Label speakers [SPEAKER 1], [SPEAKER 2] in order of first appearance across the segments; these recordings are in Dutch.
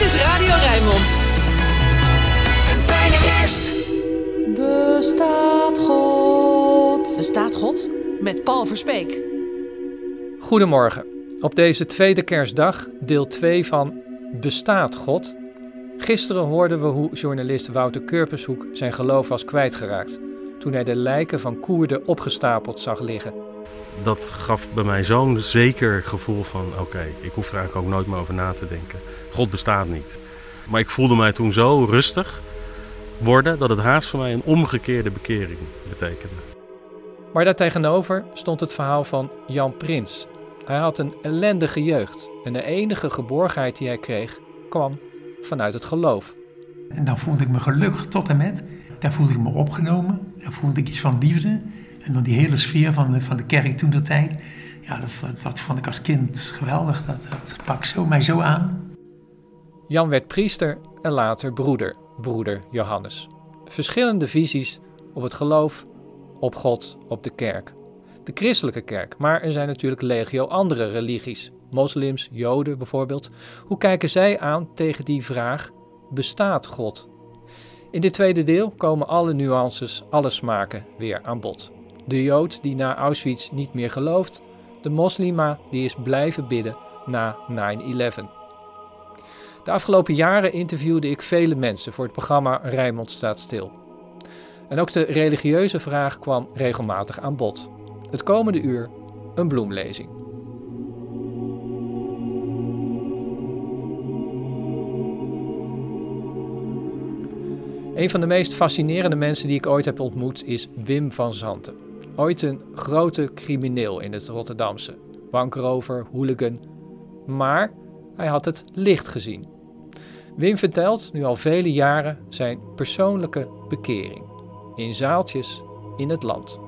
[SPEAKER 1] Dit is Radio Rijnmond.
[SPEAKER 2] Een fijne kerst.
[SPEAKER 1] Bestaat God? Bestaat God? Met Paul Verspeek.
[SPEAKER 3] Goedemorgen. Op deze tweede kerstdag, deel 2 van Bestaat God? Gisteren hoorden we hoe journalist Wouter Kurpershoek zijn geloof was kwijtgeraakt toen hij de lijken van Koerden opgestapeld zag liggen.
[SPEAKER 4] Dat gaf bij mij zo'n zeker gevoel van oké, ik hoef er eigenlijk ook nooit meer over na te denken. God bestaat niet. Maar ik voelde mij toen zo rustig worden dat het haast voor mij een omgekeerde bekering betekende.
[SPEAKER 3] Maar daartegenover stond het verhaal van Jan Prins. Hij had een ellendige jeugd en de enige geborgenheid die hij kreeg kwam vanuit het geloof.
[SPEAKER 5] En dan voelde ik me gelukkig tot en met. Daar voelde ik me opgenomen. Daar voelde ik iets van liefde. En dan die hele sfeer van de, van de kerk toen de tijd. Ja, dat, dat vond ik als kind geweldig. Dat, dat pak zo, mij zo aan.
[SPEAKER 3] Jan werd priester en later broeder, broeder Johannes. Verschillende visies op het geloof, op God, op de kerk. De christelijke kerk, maar er zijn natuurlijk legio andere religies. Moslims, Joden bijvoorbeeld. Hoe kijken zij aan tegen die vraag: bestaat God? In dit tweede deel komen alle nuances, alle smaken weer aan bod. De Jood die na Auschwitz niet meer gelooft, de moslima die is blijven bidden na 9-11. De afgelopen jaren interviewde ik vele mensen voor het programma Rijmond staat stil. En ook de religieuze vraag kwam regelmatig aan bod. Het komende uur een bloemlezing. Een van de meest fascinerende mensen die ik ooit heb ontmoet is Wim van Zanten. Ooit een grote crimineel in het Rotterdamse. Bankrover, hooligan. Maar hij had het licht gezien. Wim vertelt nu al vele jaren zijn persoonlijke bekering. In zaaltjes in het land.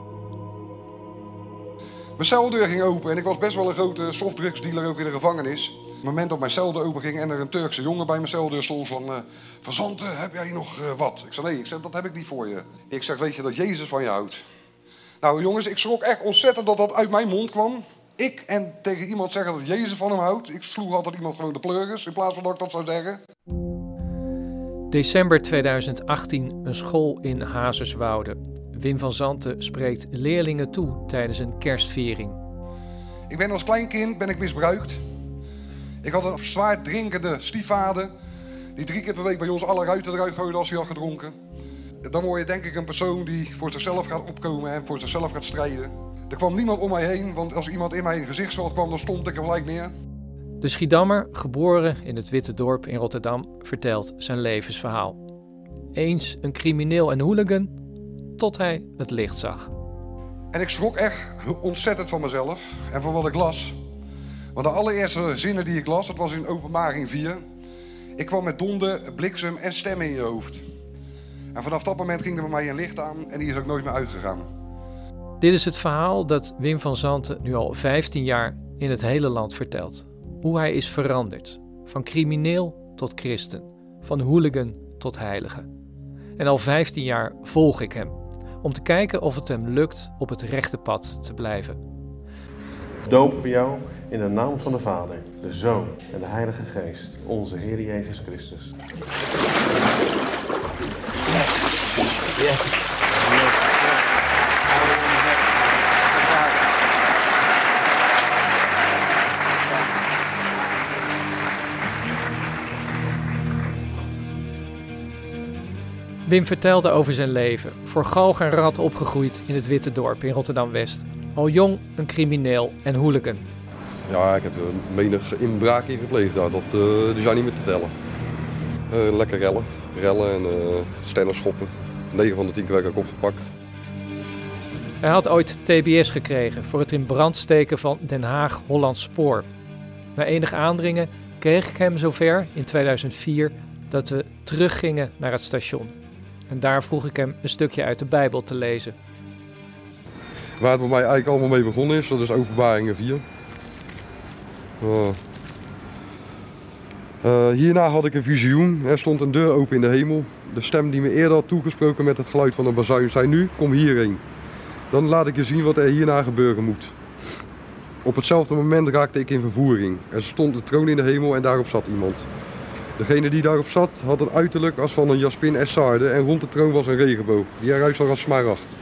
[SPEAKER 6] Mijn celdeur ging open en ik was best wel een grote softdrugsdealer ook in de gevangenis. Op het moment dat mijn celdeur open ging en er een Turkse jongen bij mijn celdeur stond van... Uh, van Zanten, heb jij nog uh, wat? Ik zei, nee, ik zeg, dat heb ik niet voor je. Ik zeg, weet je dat Jezus van je houdt? Nou jongens, ik schrok echt ontzettend dat dat uit mijn mond kwam. Ik en tegen iemand zeggen dat Jezus van hem houdt. Ik sloeg altijd iemand gewoon de pleuris in plaats van dat ik dat zou zeggen.
[SPEAKER 3] December 2018, een school in Hazerswoude. Wim van Zanten spreekt leerlingen toe tijdens een kerstviering.
[SPEAKER 6] Ik ben als klein kind ben ik misbruikt. Ik had een zwaar drinkende stiefvader die drie keer per week bij ons alle ruiten eruit gooide als hij had gedronken. Dan word je denk ik een persoon die voor zichzelf gaat opkomen en voor zichzelf gaat strijden. Er kwam niemand om mij heen, want als iemand in mijn gezichtsveld kwam, dan stond ik er gelijk neer.
[SPEAKER 3] De Schiedammer, geboren in het Witte Dorp in Rotterdam, vertelt zijn levensverhaal. Eens een crimineel en hooligan, tot hij het licht zag.
[SPEAKER 6] En ik schrok echt ontzettend van mezelf en van wat ik las. Want de allereerste zinnen die ik las, dat was in Openbaring 4. Ik kwam met donder, bliksem en stemmen in je hoofd. En vanaf dat moment ging er bij mij een licht aan en die is ook nooit meer uitgegaan.
[SPEAKER 3] Dit is het verhaal dat Wim van Zanten nu al 15 jaar in het hele land vertelt. Hoe hij is veranderd. Van crimineel tot christen. Van hooligan tot heilige. En al 15 jaar volg ik hem. Om te kijken of het hem lukt op het rechte pad te blijven.
[SPEAKER 7] Dopen we jou in de naam van de Vader, de Zoon en de Heilige Geest, onze Heer Jezus Christus.
[SPEAKER 3] Wim vertelde over zijn leven, voor galg en rat opgegroeid in het Witte Dorp in Rotterdam-West. Al jong een crimineel en hooligan.
[SPEAKER 8] Ja, ik heb menig inbraak in gepleegd. Dat, uh, die zijn niet meer te tellen. Uh, lekker rellen. Rellen en uh, stenen schoppen. 9 van de 10 keer werd ik opgepakt.
[SPEAKER 3] Hij had ooit TBS gekregen voor het in brand steken van Den Haag-Holland Spoor. Na enig aandringen kreeg ik hem zover in 2004 dat we teruggingen naar het station. En daar vroeg ik hem een stukje uit de Bijbel te lezen.
[SPEAKER 8] Waar het bij mij eigenlijk allemaal mee begonnen is, dat is Openbaringen 4. Uh, uh, hierna had ik een visioen. Er stond een deur open in de hemel. De stem die me eerder had toegesproken met het geluid van een bazuin zei nu, kom hierheen. Dan laat ik je zien wat er hierna gebeuren moet. Op hetzelfde moment raakte ik in vervoering. Er stond een troon in de hemel en daarop zat iemand. Degene die daarop zat had het uiterlijk als van een Jaspin Essarde en rond de troon was een regenboog, die eruit zag als smaragd.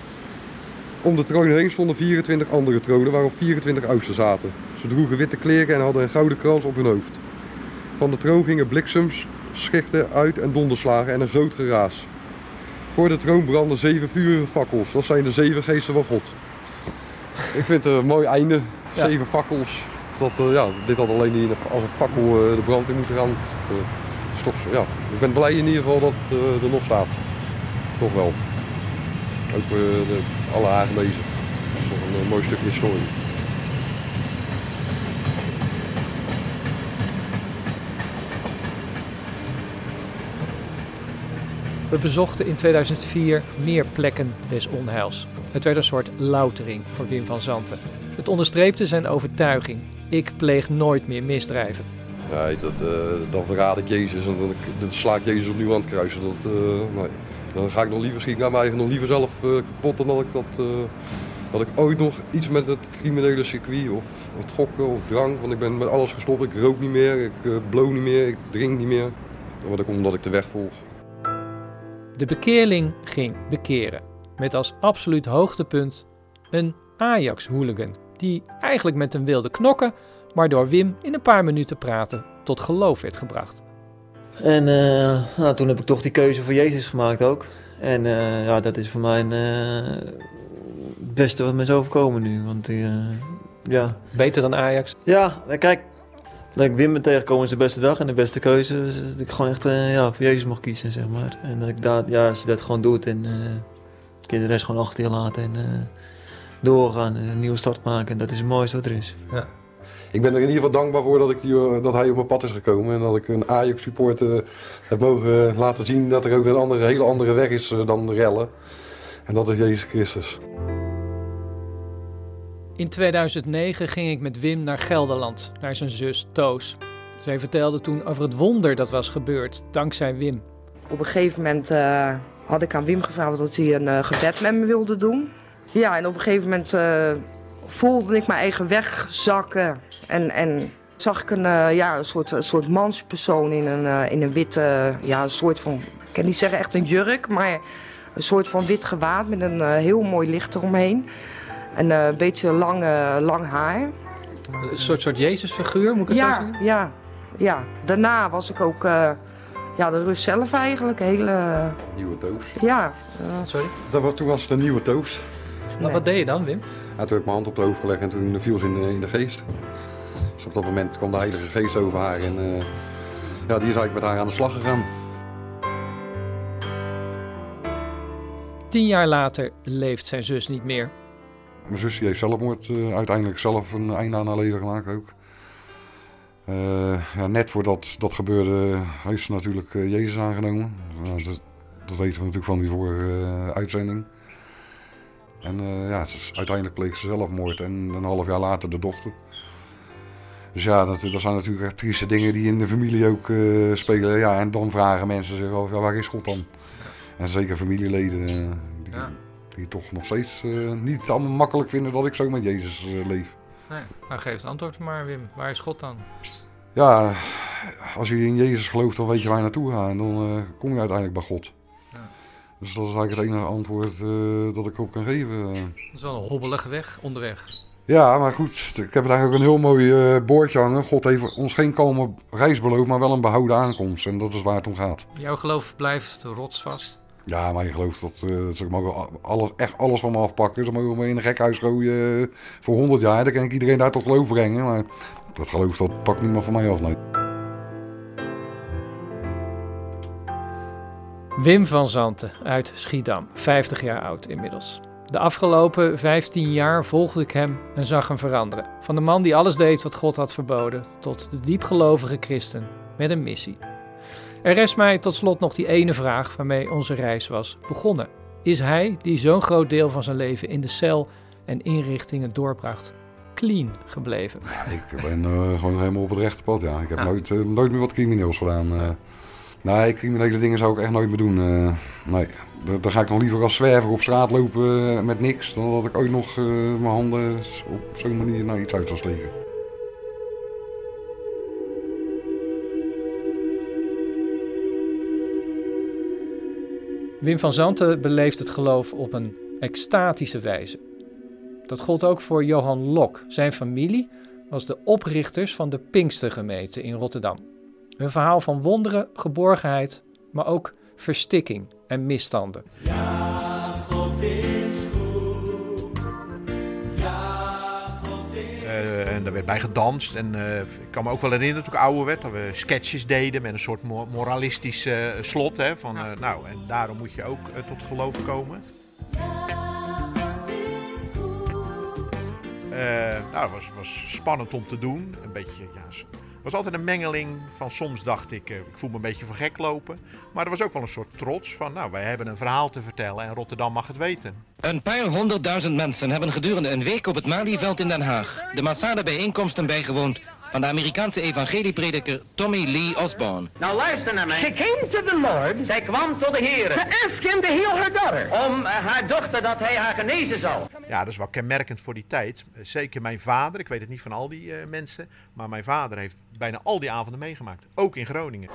[SPEAKER 8] Om de troon heen stonden 24 andere tronen waarop 24 oudsten zaten. Ze droegen witte kleren en hadden een gouden krans op hun hoofd. Van de troon gingen bliksems, schichten uit en donderslagen en een groot geraas. Voor de troon brandden zeven vurige fakkels, dat zijn de zeven geesten van God. Ik vind het een mooi einde,
[SPEAKER 3] Ja.
[SPEAKER 8] zeven fakkels. Dat, eh, ja, dit had alleen niet als een fakkel eh, de brand in moeten gaan. Dat, eh, is toch, ja. Ik ben blij in ieder geval dat het er nog staat. Toch wel. Ook voor de, alle Hagenezen. Dat is toch een mooi stukje historie.
[SPEAKER 3] We bezochten in 2004 meer plekken des onheils. Het werd een soort loutering voor Wim van Zanten. Het onderstreepte zijn overtuiging. Ik pleeg nooit meer misdrijven.
[SPEAKER 8] Weet dat, eh, dan verraad ik Jezus en dan, dan sla ik Jezus opnieuw aan het kruisen. Dat, eh, nee. Dan ga ik nog liever, schiet ik naar mij eigen nog liever zelf eh, kapot dan dat ik, dat, dat ik ooit nog iets met het criminele circuit of het gokken of drank. Want ik ben met alles gestopt. Ik rook niet meer, ik blow niet meer, ik drink niet meer. Maar dat komt omdat ik de weg volg.
[SPEAKER 3] De bekeerling ging bekeren. Met als absoluut hoogtepunt een Ajax-hooligan. Die eigenlijk met een wilde knokken, maar door Wim in een paar minuten praten tot geloof werd gebracht.
[SPEAKER 9] En eh, nou, toen heb ik toch die keuze voor Jezus gemaakt ook. En eh, ja, dat is voor mij een, eh, het beste wat me is overkomen nu. Want ja.
[SPEAKER 3] Beter dan Ajax?
[SPEAKER 9] Ja, kijk, dat ik Wim ben tegengekomen is de beste dag en de beste keuze. Dus dat ik gewoon echt ja, voor Jezus mocht kiezen, zeg maar. En dat ik daar, ja, als je dat gewoon doet en uh, kun je de rest gewoon achter je laten en uh, doorgaan en een nieuwe start maken. Dat is het mooiste wat er is.
[SPEAKER 3] Ja.
[SPEAKER 8] Ik ben er in ieder geval dankbaar voor dat, ik die, dat hij op mijn pad is gekomen. En dat ik een Ajax supporter heb mogen laten zien dat er ook een andere, hele andere weg is dan de rellen. En dat is Jezus Christus.
[SPEAKER 3] In 2009 ging ik met Wim naar Gelderland, naar zijn zus Toos. Zij vertelde toen over het wonder dat was gebeurd, dankzij Wim.
[SPEAKER 10] Op een gegeven moment uh, had ik aan Wim gevraagd dat hij een uh, gebed met me wilde doen. Ja, en op een gegeven moment uh, voelde ik mijn eigen weg zakken. En, en zag ik een, ja, een soort, een soort manspersoon in een, in een witte, ja, een soort van, ik kan niet zeggen echt een jurk, maar een soort van wit gewaad met een heel mooi licht eromheen. En een beetje lang, lang haar.
[SPEAKER 3] Een soort, soort Jezusfiguur, moet ik het
[SPEAKER 10] ja,
[SPEAKER 3] zo zien?
[SPEAKER 10] Ja, ja. Daarna was ik ook uh, ja, de rust zelf eigenlijk. Hele...
[SPEAKER 8] Nieuwe doos.
[SPEAKER 10] Ja.
[SPEAKER 8] Uh... Sorry? Dat was, toen was het een nieuwe doos.
[SPEAKER 3] Nee. Wat deed je dan, Wim?
[SPEAKER 8] Ja, toen heb ik mijn hand op de hoofd gelegd en toen viel ze in de, in de geest. Dus op dat moment kwam de Heilige Geest over haar en uh, ja, die is eigenlijk met haar aan de slag gegaan.
[SPEAKER 3] Tien jaar later leeft zijn zus niet meer.
[SPEAKER 8] Mijn zus die heeft zelfmoord uh, uiteindelijk zelf een einde aan haar leven gemaakt ook. Uh, ja, net voordat dat gebeurde heeft ze natuurlijk uh, Jezus aangenomen. Nou, dat, dat, weten we natuurlijk van die vorige uitzending. En ja, is, uiteindelijk pleegde ze zelfmoord en een half jaar later de dochter. Dus ja, dat, dat zijn natuurlijk echt trieste dingen die in de familie ook spelen. Ja, en dan vragen mensen zich af, ja, waar is God dan? En zeker familieleden die, ja die toch nog steeds uh, niet allemaal makkelijk vinden dat ik zo met Jezus leef.
[SPEAKER 3] Nee, nou geef het antwoord maar Wim, waar is God dan?
[SPEAKER 8] Ja, als je in Jezus gelooft dan weet je waar je naartoe gaat en dan kom je uiteindelijk bij God. Dus dat is eigenlijk het enige antwoord dat ik op kan geven.
[SPEAKER 3] Dat is wel een hobbelige weg onderweg.
[SPEAKER 8] Ja, maar goed, ik heb eigenlijk een heel mooi boordje hangen. God heeft ons geen kalme reis beloofd, maar wel een behouden aankomst. En dat is waar het om gaat.
[SPEAKER 3] Jouw geloof blijft rotsvast?
[SPEAKER 8] Ja, maar je gelooft dat, uh, dat ze mogen alles, echt alles van me afpakken. Ze mogen me in een gekhuis gooien voor 100 jaar. Dan kan ik iedereen daar tot geloof brengen. Maar dat geloof dat pakt niemand van mij af. Nee.
[SPEAKER 3] Wim van Zanten uit Schiedam, 50 jaar oud inmiddels. De afgelopen 15 jaar volgde ik hem en zag hem veranderen. Van de man die alles deed wat God had verboden, tot de diepgelovige christen met een missie. Er rest mij tot slot nog die ene vraag waarmee onze reis was begonnen. Is hij, die zo'n groot deel van zijn leven in de cel en inrichtingen doorbracht, clean gebleven?
[SPEAKER 8] Ik ben uh, gewoon helemaal op het rechte pad, ja. Ik heb ja. nooit, uh, nooit meer wat crimineels gedaan. Uh, Nee, criminele dingen zou ik echt nooit meer doen. Eh. Nee, dan ga ik nog liever als zwerver op straat lopen eh, met niks... dan dat ik ooit nog eh, mijn handen op zo'n manier naar iets uit zou steken.
[SPEAKER 3] Wim van Zanten beleeft het geloof op een extatische wijze. Dat gold ook voor Johan Lok. Zijn familie was de oprichters van de Pinkstergemeente in Rotterdam. Een verhaal van wonderen, geborgenheid, maar ook verstikking en misstanden.
[SPEAKER 2] Ja, God is goed. Ja, God is
[SPEAKER 11] Eh, en er werd bij gedanst. En eh, ik kan me ook wel herinneren toen ik ouder werd, dat we sketches deden met een soort mo- moralistisch eh, slot. Hè, van, eh, nou, en daarom moet je ook tot geloof komen. Eh, nou, het was, was spannend om te doen. Een beetje, ja, was altijd een mengeling van soms dacht ik, eh, ik voel me een beetje voor gek lopen. Maar er was ook wel een soort trots van, nou, wij hebben een verhaal te vertellen en Rotterdam mag het weten.
[SPEAKER 12] Een paar honderdduizend mensen hebben gedurende een week op het Malieveld in Den Haag de massale bijeenkomsten bijgewoond van de Amerikaanse evangelieprediker Tommy Lee Osborne.
[SPEAKER 13] Nou luister naar mij. She came to the Lord. Zij kwam tot de Heer. To ask him to heal her daughter. Om eh, haar dochter dat hij haar genezen zou.
[SPEAKER 11] Ja, dat is wel kenmerkend voor die tijd. Eh, Zeker mijn vader, ik weet het niet van al die eh, mensen, maar mijn vader heeft bijna al die avonden meegemaakt. Ook in Groningen.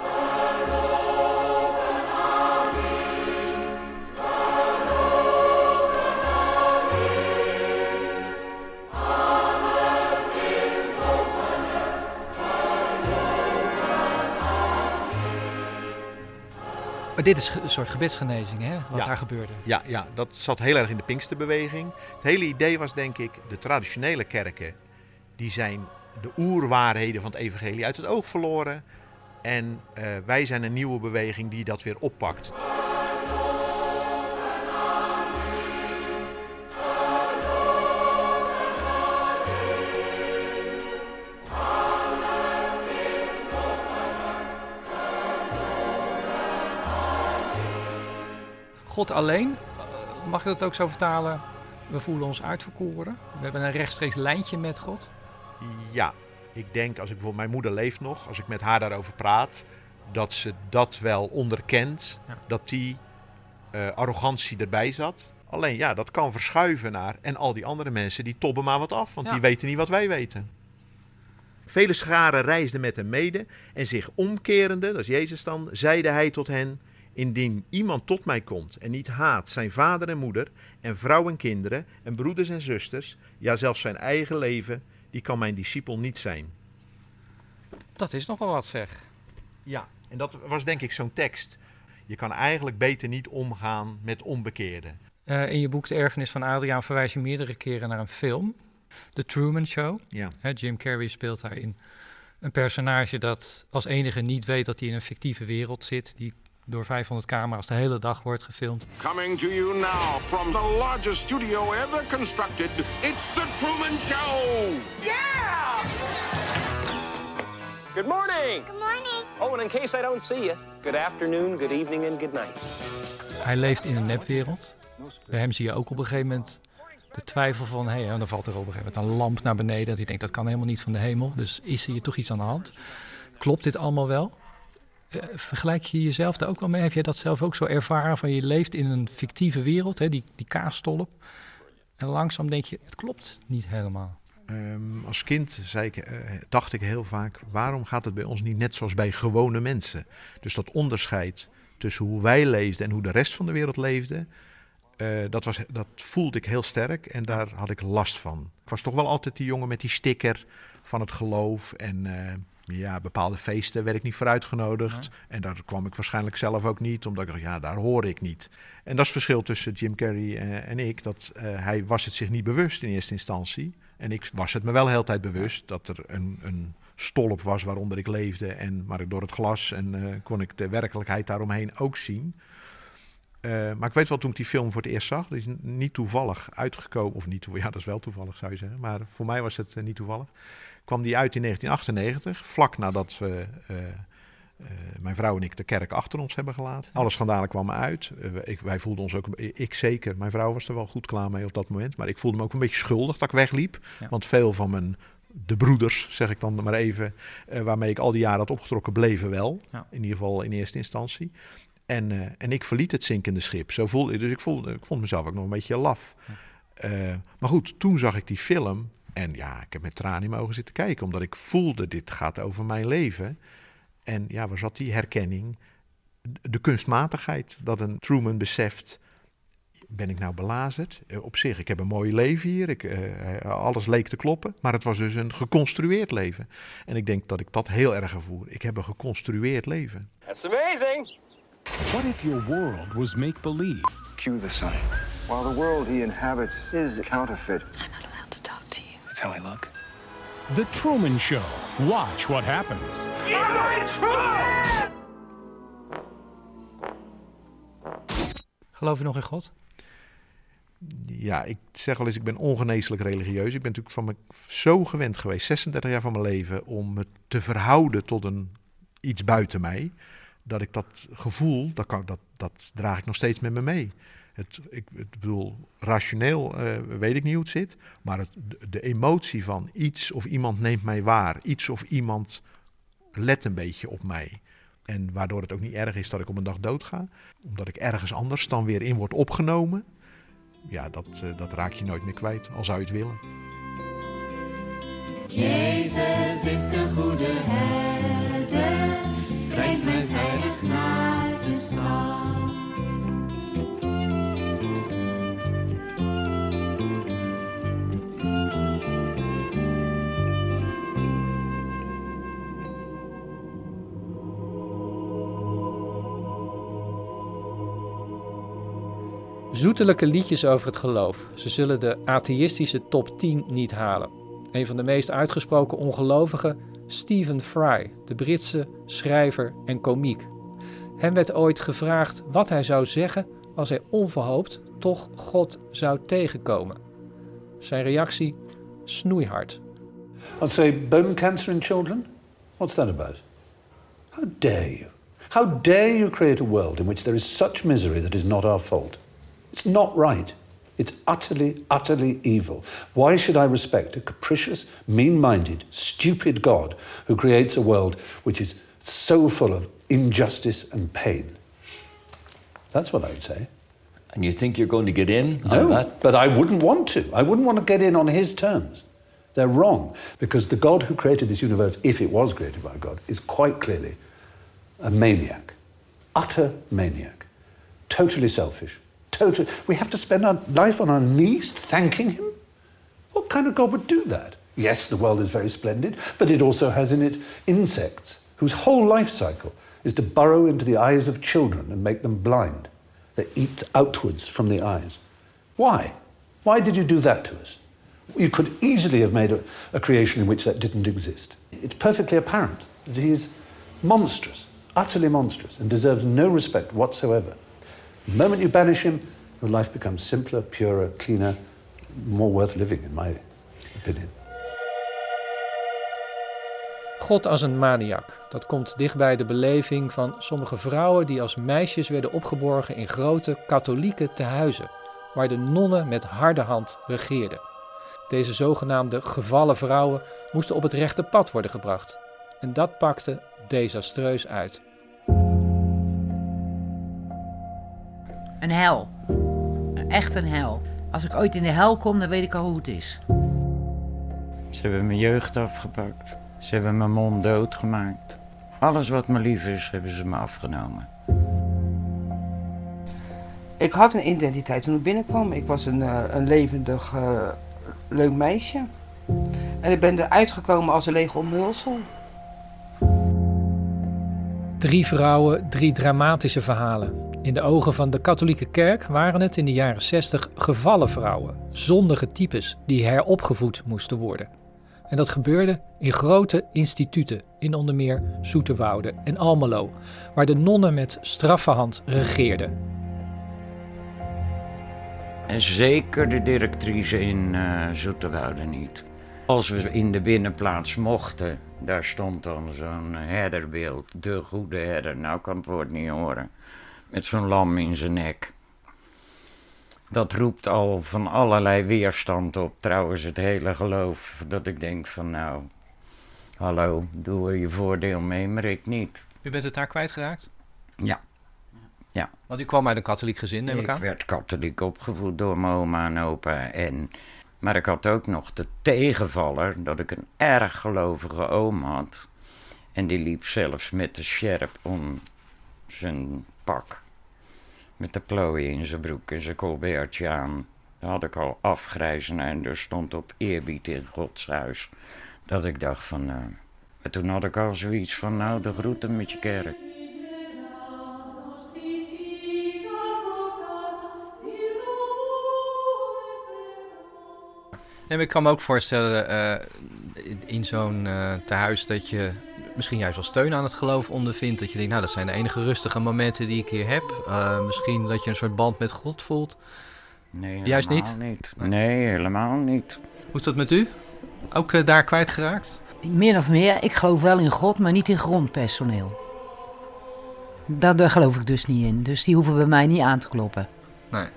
[SPEAKER 3] Maar dit is een soort gebedsgenezing, hè? Wat
[SPEAKER 11] Ja.
[SPEAKER 3] daar gebeurde.
[SPEAKER 11] Ja, ja, dat zat heel erg in de Pinksterbeweging. Het hele idee was denk ik, de traditionele kerken, die zijn de oerwaarheden van het evangelie uit het oog verloren. En eh, wij zijn een nieuwe beweging die dat weer oppakt.
[SPEAKER 3] God alleen, eh, mag je dat ook zo vertalen? We voelen ons uitverkoren. We hebben een rechtstreeks lijntje met God.
[SPEAKER 11] Ja, ik denk als ik bijvoorbeeld, mijn moeder leeft nog, als ik met haar daarover praat, dat ze dat wel onderkent, dat die eh, arrogantie erbij zat. Alleen ja, dat kan verschuiven naar. En al die andere mensen die tobben maar wat af, want
[SPEAKER 3] Ja.
[SPEAKER 11] die weten niet wat wij weten. Vele scharen reisden met hem mede en zich omkerende, dat is Jezus dan, zeide hij tot hen: Indien iemand tot mij komt en niet haat zijn vader en moeder en vrouw en kinderen en broeders en zusters, ja zelfs zijn eigen leven, die kan mijn discipel niet zijn.
[SPEAKER 3] Dat is nogal wat zeg.
[SPEAKER 11] Ja, en dat was denk ik zo'n tekst. Je kan eigenlijk beter niet omgaan met onbekeerden.
[SPEAKER 3] Eh, in je boek De Erfenis van Adriaan verwijs je meerdere keren naar een film. The Truman Show.
[SPEAKER 11] Ja.
[SPEAKER 3] Hè, Jim Carrey speelt daarin een personage dat als enige niet weet dat hij in een fictieve wereld zit. Die door 500 camera's de hele dag wordt gefilmd.
[SPEAKER 14] Coming to you now from the largest studio ever constructed, it's The Truman Show!
[SPEAKER 15] Good morning. Good morning. Oh, and in case I don't see you, good afternoon, good evening, and good night.
[SPEAKER 3] Hij leeft in een nepwereld. Bij hem zie je ook op een gegeven moment de twijfel van... Hé, hey, dan valt er op een gegeven moment een lamp naar beneden. Dat hij denkt, dat kan helemaal niet van de hemel. Dus is hier toch iets aan de hand? Klopt dit allemaal wel? Eh, vergelijk je jezelf daar ook wel mee? Heb jij dat zelf ook zo ervaren? Van je leeft in een fictieve wereld, hè, die, die kaasstolp. En langzaam denk je, het klopt niet helemaal.
[SPEAKER 11] Ehm, als kind zei ik, eh, dacht ik heel vaak, waarom gaat het bij ons niet net zoals bij gewone mensen? Dus dat onderscheid tussen hoe wij leefden en hoe de rest van de wereld leefde, eh, dat, was, dat voelde ik heel sterk en daar had ik last van. Ik was toch wel altijd die jongen met die sticker van het geloof en ja, bepaalde feesten werd ik niet voor uitgenodigd. En daar kwam ik waarschijnlijk zelf ook niet, omdat ik dacht, ja, daar hoor ik niet. En dat is het verschil tussen Jim Carrey eh, en ik, dat eh, hij was het zich niet bewust in eerste instantie. En ik was het me wel de hele tijd bewust dat er een, een stolp was waaronder ik leefde. En, maar door het glas en eh, kon ik de werkelijkheid daaromheen ook zien. Maar ik weet wel, toen ik die film voor het eerst zag, die is niet toevallig uitgekomen. Of niet ja, dat is wel toevallig zou je zeggen. Maar voor mij was het niet toevallig. Kwam die uit in 1998, vlak nadat we, eh, eh, mijn vrouw en ik de kerk achter ons hebben gelaten. Alle schandalen kwamen uit. Eh, ik, wij voelden ons ook, ik zeker, mijn vrouw was er wel goed klaar mee op dat moment. Maar ik voelde me ook een beetje schuldig dat ik wegliep.
[SPEAKER 3] Ja.
[SPEAKER 11] Want veel van mijn, de broeders, zeg ik dan maar even, waarmee ik al die jaren had opgetrokken, bleven wel.
[SPEAKER 3] Ja.
[SPEAKER 11] In ieder geval in eerste instantie. En, en ik verliet het zinkende schip. Zo voelde, dus ik, voelde, ik vond mezelf ook nog een beetje laf. Maar goed, toen zag ik die film. En ja, ik heb met tranen in mijn ogen zitten kijken. Omdat ik voelde, dit gaat over mijn leven. En ja, waar zat die herkenning? de kunstmatigheid. Dat een Truman beseft, ben ik nou belazerd? Eh, op zich, ik heb een mooi leven hier. Ik, eh, alles leek te kloppen. Maar het was dus een geconstrueerd leven. En ik denk dat ik dat heel erg ervoer. Ik heb een geconstrueerd leven.
[SPEAKER 15] That's amazing.
[SPEAKER 16] What if your world was make-believe?
[SPEAKER 17] Cue the sun. While the world he inhabits is counterfeit.
[SPEAKER 16] How I look. The Truman Show. Watch what happens.
[SPEAKER 3] Geloof je nog in God?
[SPEAKER 11] Ja, ik zeg wel eens, ik ben ongeneeslijk religieus. Ik ben natuurlijk van me zo gewend geweest, 36 jaar van mijn leven, om me te verhouden tot een, iets buiten mij. Dat ik dat gevoel, dat, kan, dat, dat draag ik nog steeds met me mee. Het, ik, het bedoel, rationeel eh, weet ik niet hoe het zit. Maar het, de, emotie van iets of iemand neemt mij waar. Iets of iemand let een beetje op mij. En waardoor het ook niet erg is dat ik op een dag doodga. Omdat ik ergens anders dan weer in word opgenomen. Ja, dat, eh, dat raak je nooit meer kwijt, al zou je het willen.
[SPEAKER 2] Jezus is de goede herder,
[SPEAKER 3] Zoetelijke liedjes over het geloof. Ze zullen de atheïstische top 10 niet halen. Een van de meest uitgesproken ongelovigen, Stephen Fry, de Britse schrijver en komiek. Hem werd ooit gevraagd wat hij zou zeggen als hij onverhoopt toch God zou tegenkomen. Zijn reactie snoeihard.
[SPEAKER 18] I'd say bone cancer in children? What's that about? How dare you? How dare you create a world in which there is such misery that is not our fault? It's not right. It's utterly, utterly evil. Why should I respect a capricious, mean minded, stupid God who creates a world which is so full of injustice and pain? That's what I'd say.
[SPEAKER 19] And you think you're going to get in
[SPEAKER 18] No,
[SPEAKER 19] on that?
[SPEAKER 18] but I wouldn't want to. I wouldn't want to get in on his terms. They're wrong because the God who created this universe, if it was created by God, is quite clearly a maniac, utter maniac, totally selfish. Totally, we have to spend our life on our knees thanking him. What kind of God would do that? Yes, the world is very splendid, but it also has in it insects whose whole life cycle is to burrow into the eyes of children and make them blind. They eat outwards from the eyes. Why? Why did you do that to us? You could easily have made a, a creation in which that didn't exist. It's perfectly apparent that he is monstrous, utterly monstrous, and deserves no respect whatsoever. The moment you banish him, your life becomes simpler, purer, cleaner, more worth living, in my opinion.
[SPEAKER 3] God als een maniak. Dat komt dichtbij de beleving van sommige vrouwen die als meisjes werden opgeborgen in grote katholieke tehuizen, waar de nonnen met harde hand regeerden. Deze zogenaamde gevallen vrouwen moesten op het rechte pad worden gebracht. En dat pakte desastreus uit.
[SPEAKER 20] Een hel. Echt een hel. Als ik ooit in de hel kom, dan weet ik al hoe het is.
[SPEAKER 21] Ze hebben mijn jeugd afgepakt. Ze hebben mijn mond doodgemaakt. Alles wat me lief is, hebben ze me afgenomen.
[SPEAKER 22] Ik had een identiteit toen ik binnenkwam. Ik was een, eh, een levendig, eh, leuk meisje. En ik ben eruit gekomen als een lege omhulsel.
[SPEAKER 3] Drie vrouwen, drie dramatische verhalen. In de ogen van de katholieke kerk waren het in de jaren 60 gevallen vrouwen, zondige types die heropgevoed moesten worden. En dat gebeurde in grote instituten, in onder meer Zoeterwoude en Almelo, waar de nonnen met straffe hand regeerden.
[SPEAKER 21] En zeker de directrice in eh Zoeterwoude niet. Als we in de binnenplaats mochten, daar stond dan zo'n herderbeeld. De goede herder, nou kan het woord niet horen. Met zo'n lam in zijn nek. Dat roept al van allerlei weerstand op. Trouwens, het hele geloof. Dat ik denk van nou, hallo, doe er je voordeel mee, maar ik niet.
[SPEAKER 23] U bent het daar kwijtgeraakt?
[SPEAKER 21] Ja. Ja.
[SPEAKER 23] Want u kwam uit een katholiek gezin, neem ik
[SPEAKER 21] Ik
[SPEAKER 23] aan?
[SPEAKER 21] werd katholiek opgevoed door mijn oma en opa. En, maar ik had ook nog de tegenvaller dat ik een erg gelovige oom had. En die liep zelfs met de sjerp om Zijn pak. Met de plooi in zijn broek en zijn colbertje aan. Dat had ik al afgrijzen en er stond op eerbied in Gods huis. Dat ik dacht van, nou... En toen had ik al zoiets van, nou, de groeten met je kerk.
[SPEAKER 23] Ik kan me ook voorstellen eh, in, zo'n eh tehuis dat je misschien juist wel steun aan het geloof ondervindt. Dat je denkt, nou dat zijn de enige rustige momenten die ik hier heb. Eh, misschien dat je een soort band met God voelt.
[SPEAKER 21] Nee,
[SPEAKER 23] Juist niet?
[SPEAKER 21] helemaal niet? Nee, helemaal niet.
[SPEAKER 23] Hoe is dat met u? Ook eh, daar kwijtgeraakt?
[SPEAKER 20] Min of meer, ik geloof wel in God, maar niet in grondpersoneel. Daar, daar geloof ik dus niet in. Dus die hoeven bij mij niet aan te kloppen.
[SPEAKER 23] Nee.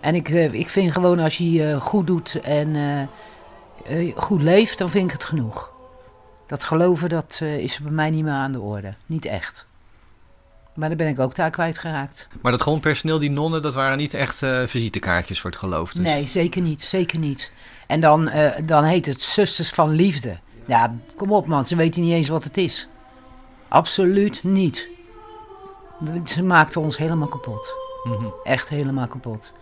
[SPEAKER 20] En ik, eh, ik vind gewoon als je goed doet en eh, eh, goed leeft, dan vind ik het genoeg. Dat geloven, dat eh, is bij mij niet meer aan de orde. Niet echt. Maar dan ben ik ook daar kwijtgeraakt.
[SPEAKER 23] Maar dat grondpersoneel, die nonnen, dat waren niet echt eh, visitekaartjes voor het geloof. Dus.
[SPEAKER 20] Nee, zeker niet. Zeker niet. En dan, eh, dan heet het Zusters van Liefde. Ja, kom op man, ze weten niet eens wat het is. Absoluut niet. Ze maakten ons helemaal kapot.
[SPEAKER 23] Mhm.
[SPEAKER 20] Echt helemaal kapot.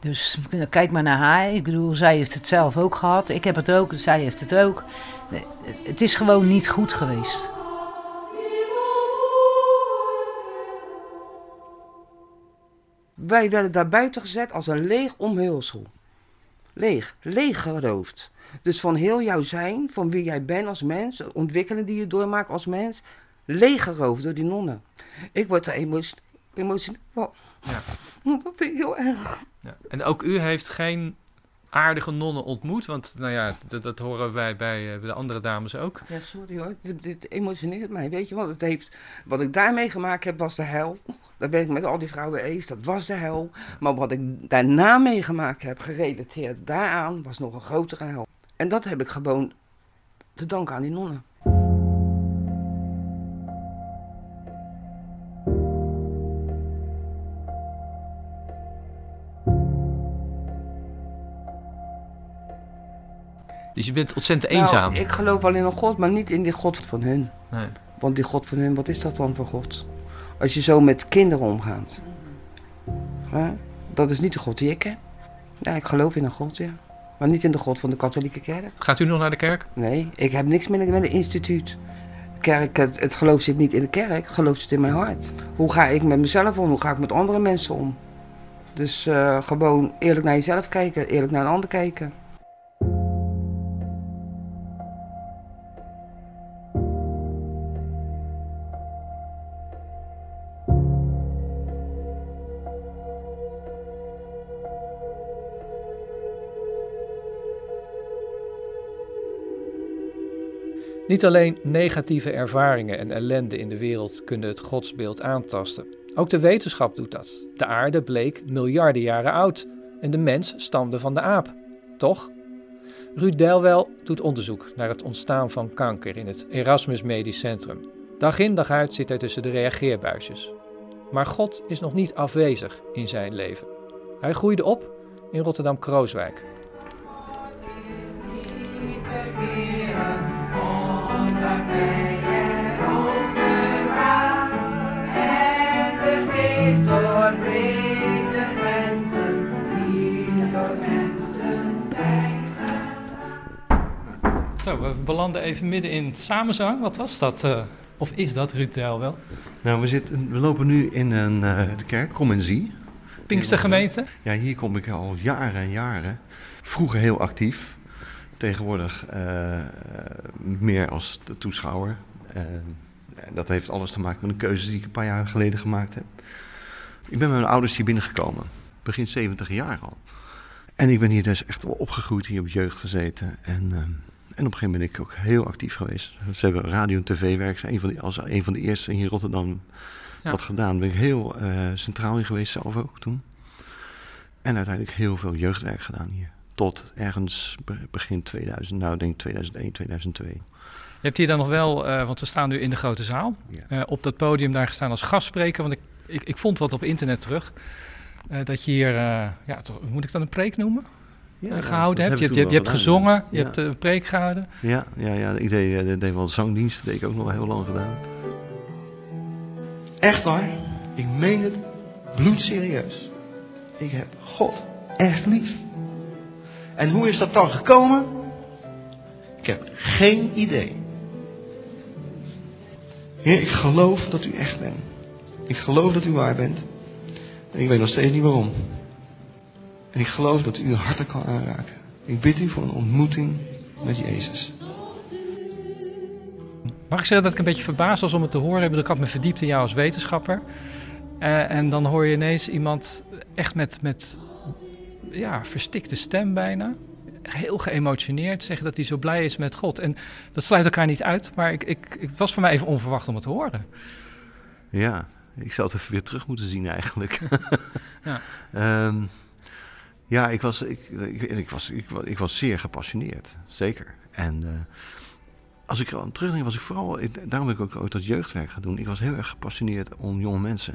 [SPEAKER 20] Dus kijk maar naar haar. Ik bedoel, zij heeft het zelf ook gehad. Ik heb het ook, zij heeft het ook. Nee, Het is gewoon niet goed geweest.
[SPEAKER 22] Wij werden daar buiten gezet als een leeg omhulsel. Leeg, leeg geroofd. Dus van heel jouw zijn, van wie jij bent als mens, de ontwikkeling die je doormaakt als mens, leeg geroofd door die nonnen. Ik word er emotie- emotioneel van. Dat vind ik heel erg.
[SPEAKER 23] Ja. En ook u heeft geen aardige nonnen ontmoet, want nou ja, dat, horen wij bij eh, de andere dames ook.
[SPEAKER 22] Ja, sorry hoor, dit, emotioneert mij. Weet je wat het heeft? Wat ik daar meegemaakt heb, was de hel. Daar ben ik met al die vrouwen eens, dat was de hel. Maar wat ik daarna meegemaakt heb, gerelateerd daaraan, was nog een grotere hel. En dat heb ik gewoon te danken aan die nonnen.
[SPEAKER 23] Dus je bent ontzettend eenzaam.
[SPEAKER 22] Nou, ik geloof wel in een God, maar niet in die God van hun.
[SPEAKER 23] Nee.
[SPEAKER 22] Want die God van hun, wat is dat dan voor God? Als je zo met kinderen omgaat. Hè? Dat is niet de God die ik ken. Ja, ik geloof in een God, ja. Maar niet in de God van de katholieke kerk.
[SPEAKER 23] Gaat u nog naar de kerk?
[SPEAKER 22] Nee, ik heb niks meer met een instituut. Kerk, het, het geloof zit niet in de kerk, het geloof zit in mijn hart. Hoe ga ik met mezelf om? Hoe ga ik met andere mensen om? Dus eh, gewoon eerlijk naar jezelf kijken, eerlijk naar een ander kijken.
[SPEAKER 3] Niet alleen negatieve ervaringen en ellende in de wereld kunnen het godsbeeld aantasten. Ook de wetenschap doet dat. De aarde bleek miljarden jaren oud en de mens stamde van de aap. Toch? Ruud Delwel doet onderzoek naar het ontstaan van kanker in het Erasmus Medisch Centrum. Dag in dag uit zit hij tussen de reageerbuisjes. Maar God is nog niet afwezig in zijn leven. Hij groeide op in Rotterdam-Krooswijk. Zo, we belanden even midden in samenzang. Wat was dat? eh, of is dat, Ruud Delwel?
[SPEAKER 24] Nou, we, zitten, we lopen nu in een, eh, de kerk, Kom en Zie.
[SPEAKER 3] Pinkstergemeente?
[SPEAKER 24] Ja, hier kom ik al jaren en jaren. Vroeger heel actief. Tegenwoordig eh, meer als de toeschouwer. Eh, en dat heeft alles te maken met een keuze die ik een paar jaar geleden gemaakt heb. Ik ben met mijn ouders hier binnengekomen. Begin 70 jaar al. En ik ben hier dus echt wel opgegroeid, hier op jeugd gezeten. En, eh, en op een gegeven moment ben ik ook heel actief geweest. Ze hebben radio- en tv-werk een van die, als een van de eerste hier in Rotterdam
[SPEAKER 3] Ja.
[SPEAKER 24] wat gedaan. Daar ben ik heel centraal in geweest zelf ook toen. En uiteindelijk heel veel jeugdwerk gedaan hier. Tot ergens be- begin 2000, nou ik denk 2001, 2002.
[SPEAKER 3] Je hebt hier dan nog wel, eh, want we staan nu in de grote zaal, eh, op dat podium daar gestaan als gastspreker. Want ik, ik, ik vond wat op internet terug. eh, dat je hier, eh, ja, toch, moet ik dan een preek noemen?
[SPEAKER 24] Ja,
[SPEAKER 3] Eh, gehouden
[SPEAKER 24] heb
[SPEAKER 3] hebt. Je, hebt, je, hebt, je gezongen, je hebt een preek gehouden.
[SPEAKER 24] Ja, ja, ja ik deed, eh, deed wel zangdiensten, deed ik ook nog wel heel lang gedaan.
[SPEAKER 25] Echt waar. Ik meen het bloedserieus. Ik heb God echt lief. En hoe is dat dan gekomen? Ik heb geen idee. Heer, ik geloof dat u echt bent. Ik geloof dat u waar bent. En ik weet nog steeds niet waarom. En ik geloof dat u harten kan aanraken. Ik bid u voor een ontmoeting met Jezus.
[SPEAKER 3] Mag ik zeggen dat ik een beetje verbaasd was om het te horen? Ik Ik had me verdiept in jou als wetenschapper. Eh, en dan hoor je ineens iemand echt met, met ja, verstikte stem bijna. Heel geëmotioneerd zeggen dat hij zo blij is met God. En dat sluit elkaar niet uit, maar ik, ik, het was voor mij even onverwacht om het te horen.
[SPEAKER 24] Ja, ik zou het even weer terug moeten zien eigenlijk.
[SPEAKER 3] Ja.
[SPEAKER 24] Ehm, ja, ik was, ik, ik, ik was, ik, wa- ik was zeer gepassioneerd, zeker. En eh, als ik aan terugdenk, was ik vooral, daarom heb ik ook ooit dat jeugdwerk gaan doen. Ik was heel erg gepassioneerd om jonge mensen.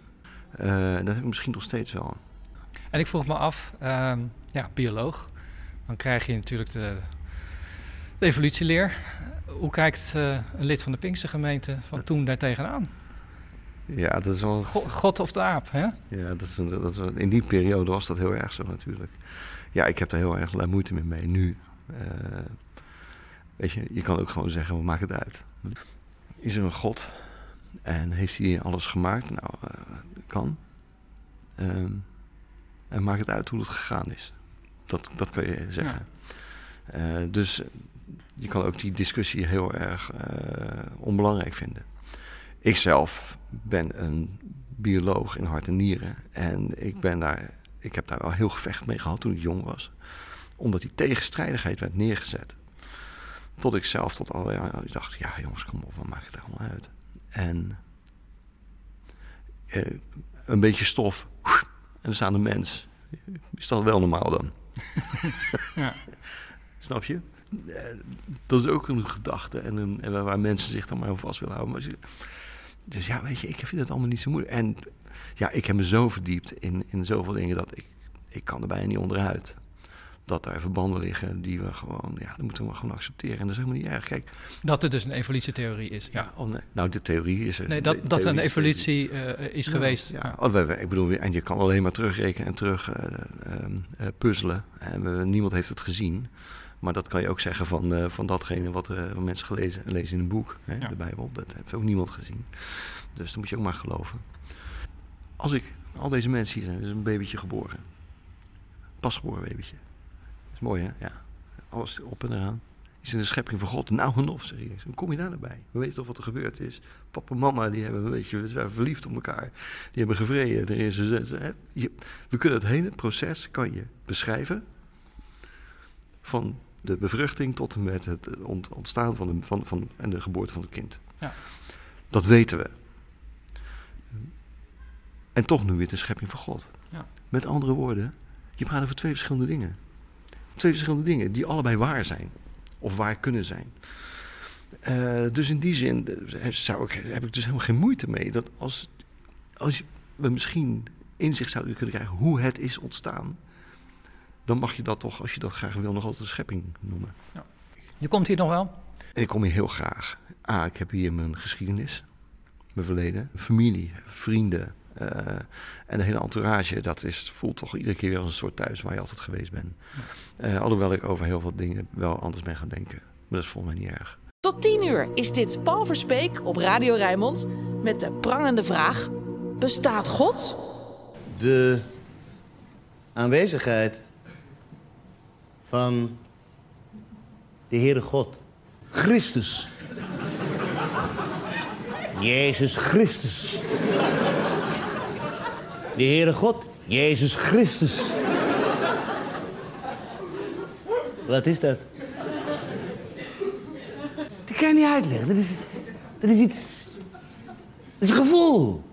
[SPEAKER 24] Eh, dat heb ik misschien nog steeds wel.
[SPEAKER 3] En ik vroeg me af, ehm, ja, bioloog. Dan krijg je natuurlijk de, de evolutieleer. Hoe kijkt eh, een lid van de Pinkstergemeente van toen daar tegenaan?
[SPEAKER 24] Ja, dat is wel...
[SPEAKER 3] God, God of de aap, hè?
[SPEAKER 24] Ja, dat is een, dat is een- in die periode was dat heel erg zo natuurlijk. Ja, ik heb er heel erg moeite mee mee nu. Eh, weet je, je kan ook gewoon zeggen, we maken het uit. Is er een God en heeft hij alles gemaakt? Nou, eh, kan. Ehm, en maakt het uit hoe het gegaan is. Dat, dat kan je zeggen. Eh, dus je kan ook die discussie heel erg eh, onbelangrijk vinden. Ik zelf ben een bioloog in hart en nieren. En ik, ben daar, ik heb daar wel heel gevecht mee gehad toen ik jong was. Omdat die tegenstrijdigheid werd neergezet. Tot ik zelf tot allerlei... Ik dacht, ja jongens, kom op, wat maakt het allemaal uit? En eh, een beetje stof. En er staat een mens. Is dat wel normaal dan?
[SPEAKER 3] Ja.
[SPEAKER 24] Snap je? Eh, Dat is ook een gedachte en, een, en waar- mensen zich dan maar aan vast willen houden. Maar dus ja, weet je, ik vind het allemaal niet zo moeilijk. En ja, ik heb me zo verdiept in, in zoveel dingen dat ik, ik kan er bijna niet onderuit. Dat daar verbanden liggen die we gewoon, ja, dat moeten we gewoon accepteren. En dat is helemaal niet erg. Kijk,
[SPEAKER 3] Dat er dus een evolutietheorie is. Ja.
[SPEAKER 24] oh nee, nou, de theorie is er.
[SPEAKER 3] Nee, dat, dat er een evolutie eh, is
[SPEAKER 24] Ja,
[SPEAKER 3] geweest.
[SPEAKER 24] Ja. Oh, we- ik bedoel, en je kan alleen maar terugrekenen en terug eh, ehm, eh, puzzelen. En we- niemand heeft het gezien. Maar dat kan je ook zeggen van, van datgene wat, eh, wat mensen gelezen, lezen in een boek, hè,
[SPEAKER 3] Ja.
[SPEAKER 24] de Bijbel. Dat heeft ook niemand gezien. Dus dat moet je ook maar geloven. Als ik, al deze mensen hier zijn, er is een babytje geboren. Pasgeboren babytje. Mooi hè? Ja. Alles op en eraan. Is in de schepping van God. Nou en of, zeg je. Hoe kom je daar nou bij? We weten toch wat er gebeurd is. Papa en mama, die hebben een beetje, we zijn verliefd op elkaar. Die hebben gevreden. Er is? Je- we kunnen het hele proces, kan je beschrijven. Van de bevruchting tot en met het ont- ontstaan van de, van, van, en de geboorte van het kind.
[SPEAKER 3] Ja.
[SPEAKER 24] Dat weten we. En toch nu weer de schepping van God.
[SPEAKER 3] Ja.
[SPEAKER 24] Met andere woorden, je praat over twee verschillende dingen. Twee verschillende dingen die allebei waar zijn. Of waar kunnen zijn. Eh, dus in die zin eh, zou ik, heb ik dus helemaal geen moeite mee. Dat als, als we misschien inzicht zouden kunnen krijgen hoe het is ontstaan. Dan mag je dat toch, als je dat graag wil, nog altijd een schepping noemen.
[SPEAKER 3] Je komt hier nog wel?
[SPEAKER 24] Ik kom hier heel graag. Ah, ik heb hier mijn geschiedenis, mijn verleden, familie, vrienden. Eh, en de hele entourage, dat is, voelt toch iedere keer weer als een soort thuis waar je altijd geweest bent. Eh, alhoewel ik over heel veel dingen wel anders ben gaan denken. Maar dat is volgens mij niet erg.
[SPEAKER 26] Tot 10 uur is dit Paul Verspeek op Radio Rijnmond met de prangende vraag: Bestaat God?
[SPEAKER 27] de aanwezigheid van de Heere God. Christus. Jezus Christus. De Heere God, Jezus Christus. Wat is dat? Dat kan je niet uitleggen. Dat is, dat is iets... Dat is een gevoel.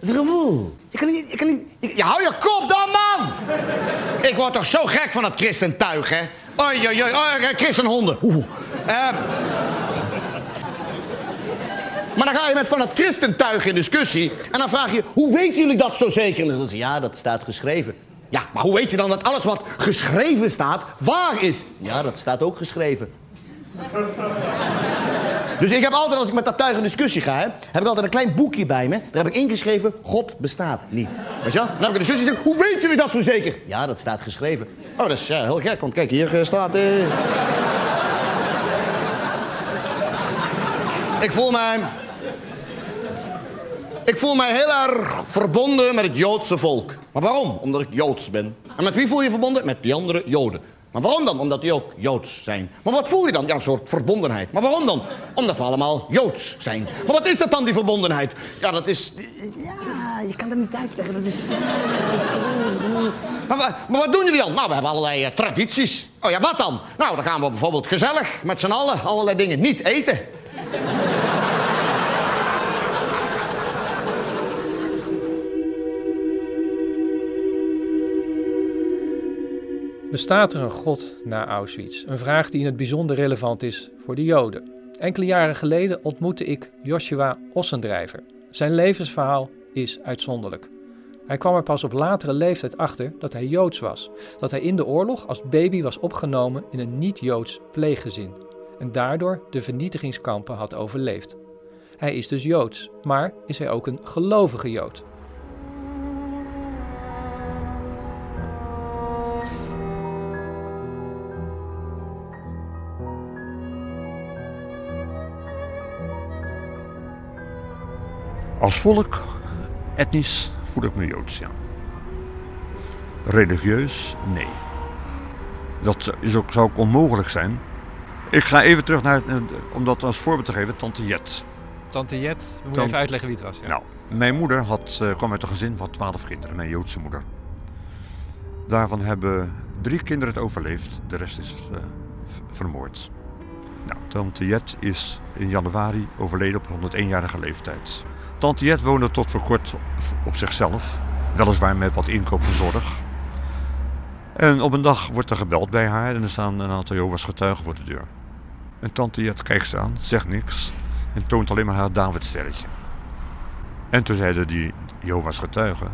[SPEAKER 27] Dat is een gevoel. Je kan niet... Je, kan niet je,
[SPEAKER 13] hou je kop dan, man! Ik word toch zo gek van het christentuig, hè? Oei, oei, oei, eh, christenhonden. Oeh. Eh, maar dan ga je met van het christentuig in discussie... en dan vraag je, hoe weten jullie dat zo zeker? En dan zeggen ze, ja, dat staat geschreven. Ja, maar hoe weet je dan dat alles wat geschreven staat waar is?
[SPEAKER 27] Ja, dat staat ook geschreven.
[SPEAKER 13] Dus ik heb altijd, als ik met dat tuig in discussie ga, heb ik altijd een klein boekje bij me. Daar heb ik ingeschreven, God bestaat niet. Weet je wel? Dan heb ik een discussie zeg hoe weten jullie dat zo zeker? Ja, dat staat geschreven. Oh, dat is ja, heel gek, want kijk, hier eh, staat... eh, Ik voel mij... Ik voel mij heel erg verbonden met het Joodse volk. Maar waarom? Omdat ik Joods ben. En met wie voel je verbonden? Met die andere Joden. Maar waarom dan? Omdat die ook Joods zijn. Maar wat voel je dan? Ja, een soort verbondenheid. Maar waarom dan? Omdat we allemaal Joods zijn. Maar wat is dat dan, die verbondenheid? Ja, dat is... Ja, je kan dat niet uitleggen. Dat is... Maar, maar wat doen jullie dan? Nou, we hebben allerlei eh, tradities. Oh ja, wat dan? Nou, dan gaan we bijvoorbeeld gezellig met z'n allen allerlei dingen niet eten.
[SPEAKER 3] Bestaat er een God na Auschwitz? Een vraag die in het bijzonder relevant is voor de Joden. Enkele jaren geleden ontmoette ik Joshua Ossendrijver. Zijn levensverhaal is uitzonderlijk. Hij kwam er pas op latere leeftijd achter dat hij Joods was. Dat hij in de oorlog als baby was opgenomen in een niet-Joods pleeggezin. En daardoor de vernietigingskampen had overleefd. Hij is dus Joods, maar is hij ook een gelovige Jood?
[SPEAKER 28] Als volk, etnisch, voel ik me Joods, ja. Religieus, nee. Dat is ook, zou ook onmogelijk zijn. Ik ga even terug naar, eh, om dat als voorbeeld te geven, tante Jet.
[SPEAKER 3] Tante Jet, we moeten even uitleggen wie het was. Ja.
[SPEAKER 28] Nou, mijn moeder had, eh, kwam uit een gezin van twaalf kinderen, mijn Joodse moeder. Daarvan hebben drie kinderen het overleefd, de rest is eh, vermoord. Nou, tante Jet is in januari overleden op 101-jarige leeftijd. Tante Jet woonde tot voor kort op zichzelf, weliswaar met wat inkoop van zorg. En op een dag wordt er gebeld bij haar en er staan een aantal Jehovah's getuigen voor de deur. En tante Jet kijkt ze aan, zegt niks en toont alleen maar haar Davidsterretje. En toen zeiden die Jehovah's getuigen,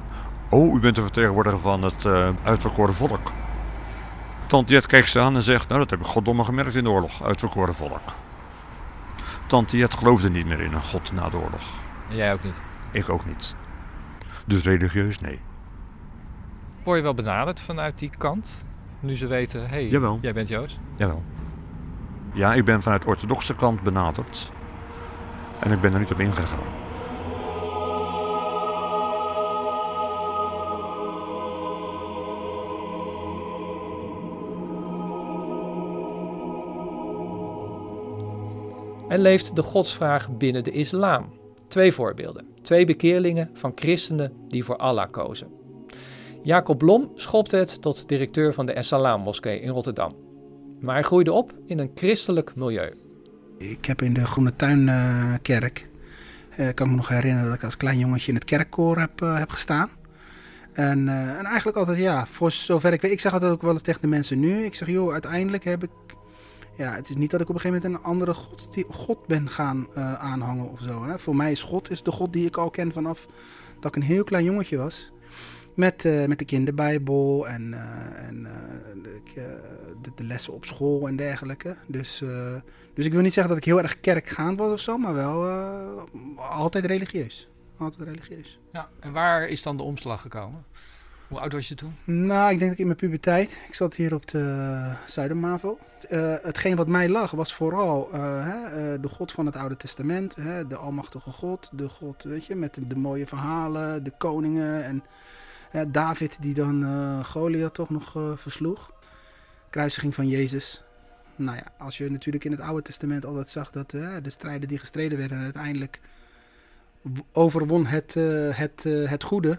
[SPEAKER 28] oh, u bent de vertegenwoordiger van het eh, uitverkoren volk. Tante Jet kijkt ze aan en zegt, nou dat heb ik goddomme gemerkt in de oorlog, uitverkoren volk. Tante Jet geloofde niet meer in een god na de oorlog.
[SPEAKER 3] Jij ook niet?
[SPEAKER 28] Ik ook niet. Dus religieus, nee.
[SPEAKER 3] Word je wel benaderd vanuit die kant? Nu ze weten, hé, hey,
[SPEAKER 28] Jawel.
[SPEAKER 3] jij bent Joods?
[SPEAKER 28] Jawel. Ja, ik ben vanuit orthodoxe kant benaderd. En ik ben er niet op ingegaan.
[SPEAKER 3] En leeft de godsvraag binnen de islam? Twee voorbeelden. Twee bekeerlingen van christenen die voor Allah kozen. Jacob Blom schopte het tot directeur van de Essalam moskee in Rotterdam. Maar hij groeide op in een christelijk milieu.
[SPEAKER 29] Ik heb in de Groene Tuinkerk, eh kan ik me nog herinneren dat ik als klein jongetje in het kerkkoor heb, eh, heb gestaan. En, eh, en eigenlijk altijd, ja, voor zover ik weet, ik zeg altijd ook wel eens tegen de mensen nu, ik zeg, joh, uiteindelijk heb ik, ja, het is niet dat ik op een gegeven moment een andere God, God ben gaan eh, aanhangen of zo. Hè. Voor mij is God is de God die ik al ken vanaf dat ik een heel klein jongetje was. Met, eh, met de kinderbijbel en, eh, en de, de, lessen op school en dergelijke. Dus, dus ik wil niet zeggen dat ik heel erg kerkgaand was of zo, maar wel altijd religieus. Altijd religieus.
[SPEAKER 3] Ja, en waar is dan de omslag gekomen? Hoe oud was je toen?
[SPEAKER 29] Nou, ik denk dat ik in mijn puberteit. Ik zat hier op de Zuidermavo. Eh hetgeen wat mij lag was vooral eh, hè, eh, de God van het Oude Testament. Hè, de Almachtige God. De God, weet je, met de, mooie verhalen, de koningen. En David die dan eh Goliath toch nog versloeg. Kruisiging van Jezus. Nou ja, als je natuurlijk in het Oude Testament altijd zag dat de strijden die gestreden werden uiteindelijk overwon het, het, het goede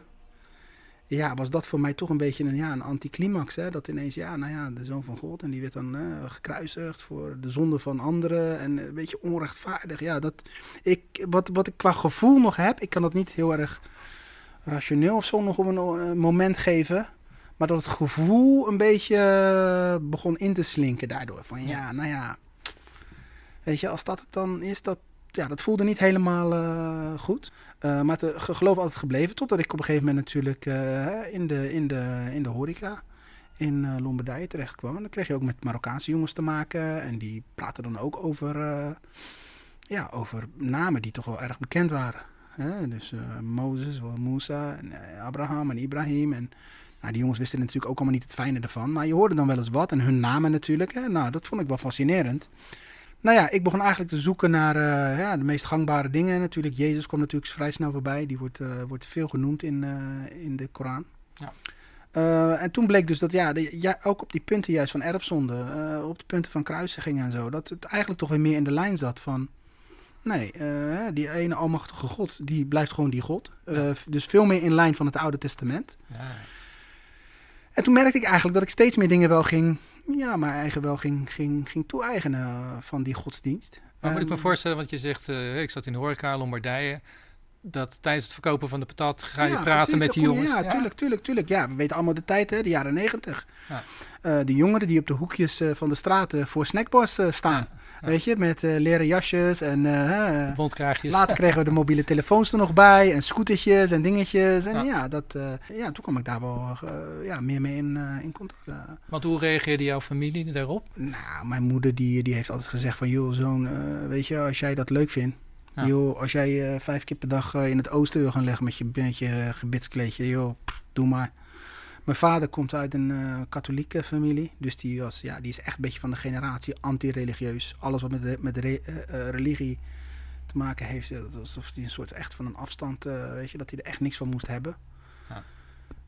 [SPEAKER 29] ja, was dat voor mij toch een beetje een, ja, een anticlimax. Hè? Dat ineens, ja, nou ja, de zoon van God. En die werd dan eh, gekruisigd voor de zonde van anderen. En een beetje onrechtvaardig. Ja, dat, ik, wat, wat ik qua gevoel nog heb, ik kan dat niet heel erg rationeel of zo nog op een, eh, moment geven. Maar dat het gevoel een beetje eh, begon in te slinken daardoor. Van ja, nou ja, weet je, als dat het dan is, dat, ja, dat voelde niet helemaal eh, goed. Eh, maar het ge- geloof altijd gebleven. Totdat ik op een gegeven moment natuurlijk eh, in, de, in, de, in de horeca in eh, Lombardije terecht kwam. En dan kreeg je ook met Marokkaanse jongens te maken. En die praten dan ook over, eh, ja, over namen die toch wel erg bekend waren. Hè? Dus eh Mozes, Musa, en, eh, Abraham en Ibrahim. En nou, die jongens wisten natuurlijk ook allemaal niet het fijne ervan. Maar je hoorde dan wel eens wat en hun namen natuurlijk. Hè? Nou, dat vond ik wel fascinerend. Nou ja, ik begon eigenlijk te zoeken naar eh, ja, de meest gangbare dingen. Natuurlijk, Jezus kwam natuurlijk vrij snel voorbij. Die wordt, eh, wordt veel genoemd in, eh, in de Koran.
[SPEAKER 3] Ja.
[SPEAKER 29] En toen bleek dus dat ja, de- ja, ook op die punten juist van erfzonde, op de punten van kruisiging en zo, dat het eigenlijk toch weer meer in de lijn zat van, nee, die ene almachtige God, die blijft gewoon die God. Dus veel meer in lijn van het Oude Testament. En toen merkte ik eigenlijk dat ik steeds meer dingen wel ging, ja, maar eigen wel ging, ging, ging toe-eigenen eh, van die godsdienst.
[SPEAKER 3] Maar moet ik me
[SPEAKER 29] Ehm,
[SPEAKER 3] voorstellen, want je zegt, eh, ik zat in de horeca, Lombardije, dat tijdens het verkopen van de patat ga je
[SPEAKER 29] Ja,
[SPEAKER 3] praten
[SPEAKER 29] precies,
[SPEAKER 3] met die jongens.
[SPEAKER 29] Ja, tuurlijk, tuurlijk, tuurlijk. Ja, we weten allemaal de tijd, hè, de jaren negentig.
[SPEAKER 3] Ja.
[SPEAKER 29] Eh, de jongeren die op de hoekjes eh, van de straten voor snackbars eh, staan. Weet je, met eh, leren jasjes en... eh,
[SPEAKER 3] Bondkraagjes.
[SPEAKER 29] Later kregen we de mobiele telefoons er nog bij en scootertjes en dingetjes. En
[SPEAKER 3] Ja.
[SPEAKER 29] ja, dat, eh, ja toen kwam ik daar wel eh, ja, meer mee in, eh, in contact. eh.
[SPEAKER 3] Want hoe reageerde jouw familie daarop?
[SPEAKER 29] Nou, mijn moeder die, die heeft altijd gezegd van... joh, zoon, eh, weet je, als jij dat leuk vindt...
[SPEAKER 3] Ja.
[SPEAKER 29] Joh, als jij eh, vijf keer per dag eh, in het oosten wil gaan leggen met je, met je gebedskleedje... joh, pff, doe maar. Mijn vader komt uit een eh, katholieke familie. Dus die, was, ja, die is echt een beetje van de generatie anti-religieus. Alles wat met, de, met re- eh, eh, religie te maken heeft... eh, dat was alsof hij een soort echt van een afstand... eh, weet je, dat hij er echt niks van moest hebben.
[SPEAKER 3] Ja.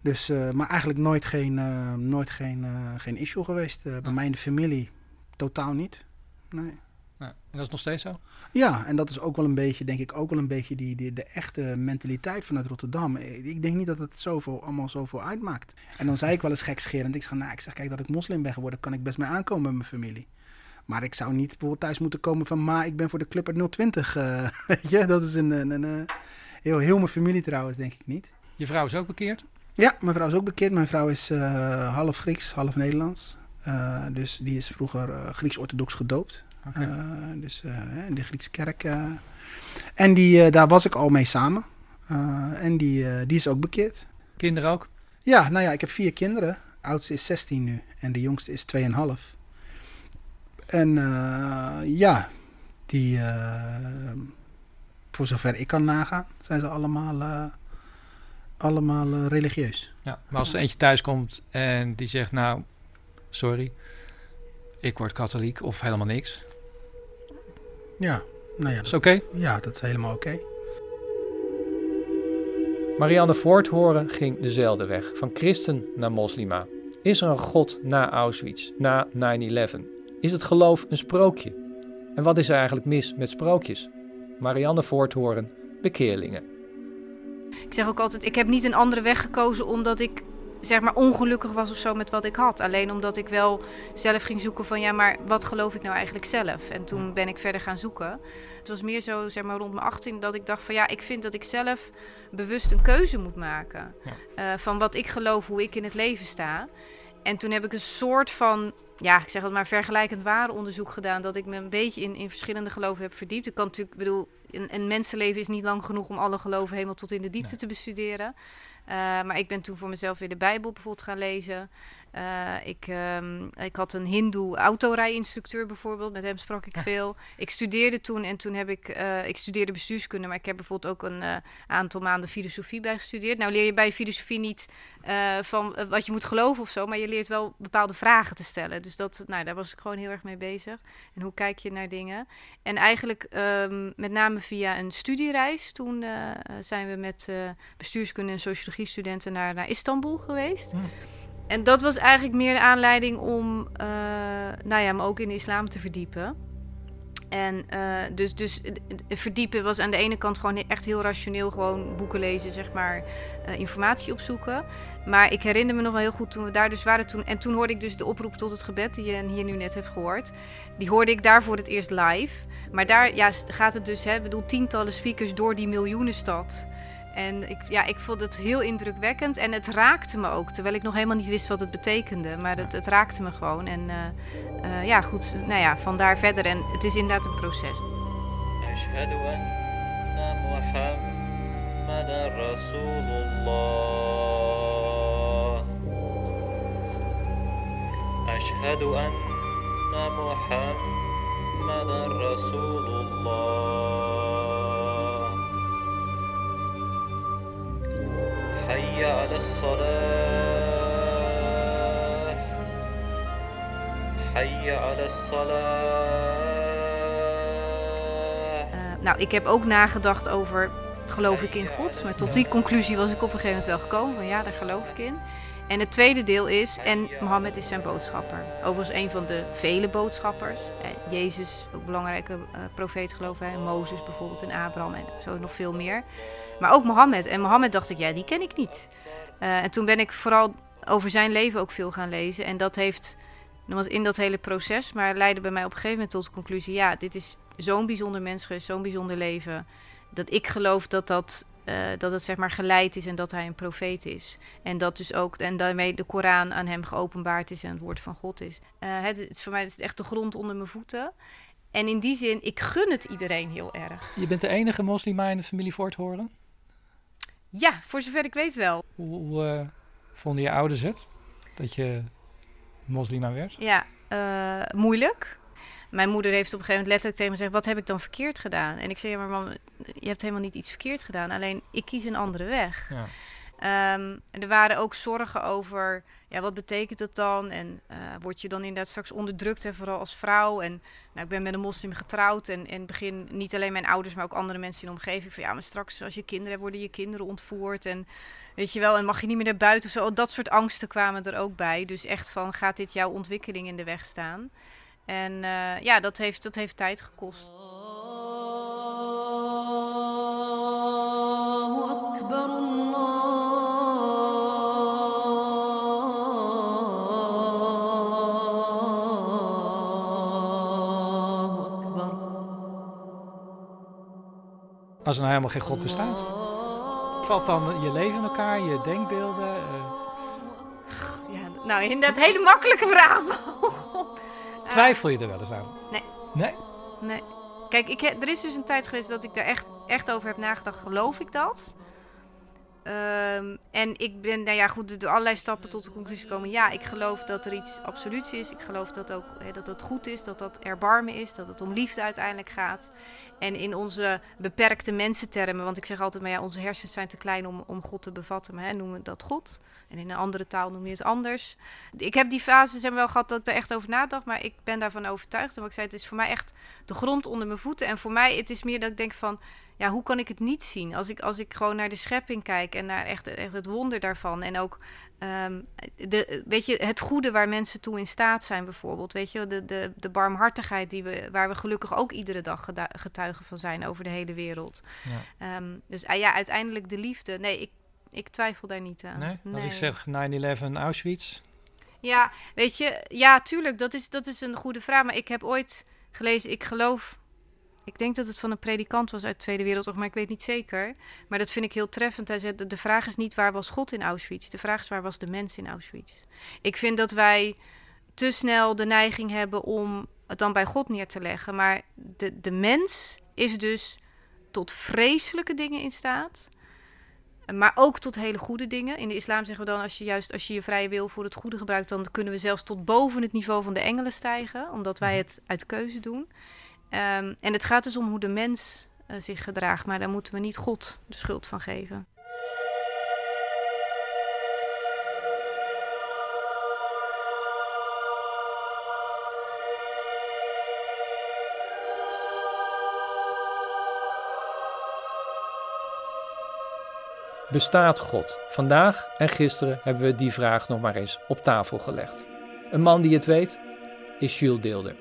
[SPEAKER 29] Dus, eh, maar eigenlijk nooit geen, eh, nooit geen, eh, geen issue geweest. eh, bij mij in de familie totaal niet. Nee.
[SPEAKER 3] En dat is nog steeds zo?
[SPEAKER 29] Ja, en dat is ook wel een beetje, denk ik, ook wel een beetje die, die, de echte mentaliteit vanuit Rotterdam. Ik denk niet dat het zoveel, allemaal zoveel uitmaakt. En dan zei ik wel eens gekscherend, ik zeg, nou, ik zeg, kijk, dat ik moslim ben geworden, kan ik best mee aankomen met mijn familie. Maar ik zou niet bijvoorbeeld thuis moeten komen van, ma, ik ben voor de club uit 020. eh, weet je, dat is een, een, een, eh, heel, heel mijn familie trouwens, denk ik niet.
[SPEAKER 3] Je vrouw is ook bekeerd?
[SPEAKER 29] Ja, mijn vrouw is ook bekend. Mijn vrouw is eh, half Grieks, half Nederlands. Dus die is vroeger Grieks-orthodox gedoopt. Eh, dus eh, in de Griekse kerk. eh. En die, daar was ik al mee samen. En die, die is ook bekeerd.
[SPEAKER 3] Kinderen ook?
[SPEAKER 29] Ja, nou ja, ik heb vier kinderen. De oudste is 16 nu en de jongste is 2,5. En ja, die, voor zover ik kan nagaan, zijn ze allemaal, allemaal religieus.
[SPEAKER 3] Ja, maar als er eentje thuis komt en die zegt, nou, sorry, ik word katholiek of helemaal niks.
[SPEAKER 29] Ja, nou ja.
[SPEAKER 3] Is oké?
[SPEAKER 29] Ja, dat is helemaal oké.
[SPEAKER 3] Marianne Voorthoren ging dezelfde weg, van christen naar moslima. Is er een God na Auschwitz, na 9-11? Is het geloof een sprookje? En wat is er eigenlijk mis met sprookjes? Marianne Voorthoren, bekeerlingen.
[SPEAKER 30] Ik zeg ook altijd, ik heb niet een andere weg gekozen omdat ik zeg maar ongelukkig was of zo met wat ik had. Alleen omdat ik wel zelf ging zoeken van ja, maar wat geloof ik nou eigenlijk zelf? En toen ben ik verder gaan zoeken. Het was meer zo, zeg maar rond mijn 18, dat ik dacht van ja, ik vind dat ik zelf bewust een keuze moet maken. eh, van wat ik geloof, hoe ik in het leven sta. En toen heb ik een soort van, ja, ik zeg het maar, vergelijkend warenonderzoek gedaan. Dat ik me een beetje in, in verschillende geloven heb verdiept. Ik kan natuurlijk, bedoel, een, een mensenleven is niet lang genoeg om alle geloven helemaal tot in de diepte te bestuderen. Eh, maar ik ben toen voor mezelf weer de Bijbel bijvoorbeeld gaan lezen. Eh, ik, ehm, ik had een hindoe autorijinstructeur bijvoorbeeld, met hem sprak ik veel. Ik studeerde toen en toen heb ik, eh, ik studeerde bestuurskunde, maar ik heb bijvoorbeeld ook een aantal maanden filosofie bij gestudeerd. Nou leer je bij filosofie niet van wat je moet geloven of zo, maar je leert wel bepaalde vragen te stellen. Dus dat, nou, daar was ik gewoon heel erg mee bezig. En hoe kijk je naar dingen? En eigenlijk ehm, met name via een studiereis, toen zijn we met bestuurskunde en sociologie studenten naar, naar Istanbul geweest. En dat was eigenlijk meer de aanleiding om eh, nou ja, me ook in de islam te verdiepen. En eh, dus, dus eh, verdiepen was aan de ene kant gewoon echt heel rationeel, gewoon boeken lezen, zeg maar, eh, informatie opzoeken. Maar ik herinner me nog wel heel goed toen we daar dus waren toen. En toen hoorde ik dus de oproep tot het gebed, die je hier nu net hebt gehoord. Die hoorde ik daar voor het eerst live. Maar daar ja, gaat het dus, hè, bedoel, tientallen speakers door die miljoenenstad. En ik, ja, ik vond het heel indrukwekkend en het raakte me ook. Terwijl ik nog helemaal niet wist wat het betekende. Maar het, het raakte me gewoon. En eh, eh, ja, goed, nou ja, vandaar verder. En het is inderdaad een proces.
[SPEAKER 31] أشهد أن محمدا رسول الله أشهد أن محمدا محمدا رسول الله حي على الصلاة حي على الصلاة
[SPEAKER 30] Eh, nou, ik heb ook nagedacht over geloof ik in God. Maar tot die conclusie was ik op een gegeven moment wel gekomen. Van ja, daar geloof ik in. En het tweede deel is, en Mohammed is zijn boodschapper. Overigens een van de vele boodschappers. Eh, Jezus, ook belangrijke eh, profeet geloof ik. Mozes bijvoorbeeld en Abraham en zo nog veel meer. Maar ook Mohammed. En Mohammed dacht ik, ja, die ken ik niet. Eh, en toen ben ik vooral over zijn leven ook veel gaan lezen. En dat heeft, was in dat hele proces, maar leidde bij mij op een gegeven moment tot de conclusie: ja, dit is zo'n bijzonder mens geweest, zo'n bijzonder leven. Dat ik geloof dat dat, eh, dat het zeg maar geleid is en dat hij een profeet is. En dat dus ook, en daarmee de Koran aan hem geopenbaard is en het woord van God is. Eh, het, het is voor mij het is echt de grond onder mijn voeten. En in die zin, ik gun het iedereen heel erg.
[SPEAKER 3] Je bent de enige moslima in de familie Voorthoorn.
[SPEAKER 30] Ja, voor zover ik weet wel.
[SPEAKER 3] Hoe, hoe eh, vonden je ouders het? Dat je moslima werd?
[SPEAKER 30] Ja, moeilijk. Mijn moeder heeft op een gegeven moment letterlijk tegen me gezegd: Wat heb ik dan verkeerd gedaan? En ik zei: Ja, maar mam, je hebt helemaal niet iets verkeerd gedaan. Alleen ik kies een andere weg.
[SPEAKER 3] Ja.
[SPEAKER 30] Ehm, en er waren ook zorgen over, ja, wat betekent dat dan? En eh, word je dan inderdaad straks onderdrukt, en vooral als vrouw? En nou, ik ben met een moslim getrouwd en in begin niet alleen mijn ouders, maar ook andere mensen in de omgeving. Van ja, maar straks als je kinderen hebt, worden je kinderen ontvoerd. En weet je wel, en mag je niet meer naar buiten of zo. Dat soort angsten kwamen er ook bij. Dus echt van, gaat dit jouw ontwikkeling in de weg staan? En eh, ja, dat heeft, dat heeft tijd gekost.
[SPEAKER 3] Als er nou helemaal geen God bestaat. Valt dan je leven in elkaar, je denkbeelden? eh,
[SPEAKER 30] Ja, nou, inderdaad, hele makkelijke vraag.
[SPEAKER 3] Twijfel je er wel eens aan?
[SPEAKER 30] Nee.
[SPEAKER 3] Nee?
[SPEAKER 30] Nee. Kijk, ik er is dus een tijd geweest dat ik daar echt, echt over heb nagedacht. Geloof ik dat? Ehm, en ik ben, nou ja, goed, door allerlei stappen tot de conclusie gekomen. Ja, ik geloof dat er iets absoluuts is. Ik geloof dat ook dat het goed is, dat dat erbarmen is, dat het om liefde uiteindelijk gaat. En in onze beperkte mensentermen, want ik zeg altijd, maar ja, onze hersens zijn te klein om, om God te bevatten. Maar noemen we dat God. En in een andere taal noem je het anders. Ik heb die fases wel gehad dat ik er echt over nadacht, maar ik ben daarvan overtuigd. En ik zei, het is voor mij echt de grond onder mijn voeten. En voor mij, het is meer dat ik denk van, ja, hoe kan ik het niet zien? Als ik, als ik gewoon naar de schepping kijk en naar echt, echt het wonder daarvan. En ook, ehm, de, weet je, het goede waar mensen toe in staat zijn bijvoorbeeld. Weet je, de, de, de barmhartigheid die we, waar we gelukkig ook iedere dag getuigen van zijn over de hele wereld.
[SPEAKER 3] Ja.
[SPEAKER 30] Ehm, dus ah ja, uiteindelijk de liefde. Nee, ik, ik twijfel daar niet aan.
[SPEAKER 3] Nee? Als ik zeg 9-11 Auschwitz.
[SPEAKER 30] Ja, weet je, ja, tuurlijk, dat is, dat is een goede vraag. Maar ik heb ooit gelezen, ik geloof, ik denk dat het van een predikant was uit de Tweede Wereldoorlog, maar ik weet niet zeker. Maar dat vind ik heel treffend. Hij zei, de- de vraag is niet waar was God in Auschwitz, de vraag is waar was de mens in Auschwitz. Ik vind dat wij te snel de neiging hebben om het dan bij God neer te leggen. Maar de, de mens is dus tot vreselijke dingen in staat. Maar ook tot hele goede dingen. In de islam zeggen we dan, als je juist als je je vrije wil voor het goede gebruikt, dan kunnen we zelfs tot boven het niveau van de engelen stijgen, omdat wij het uit keuze doen. Ehm, en het gaat dus om hoe de mens eh, zich gedraagt, maar daar moeten we niet God de schuld van geven.
[SPEAKER 3] Bestaat God? Vandaag en gisteren hebben we die vraag nog maar eens op tafel gelegd. Een man die het weet is Jules Deelder.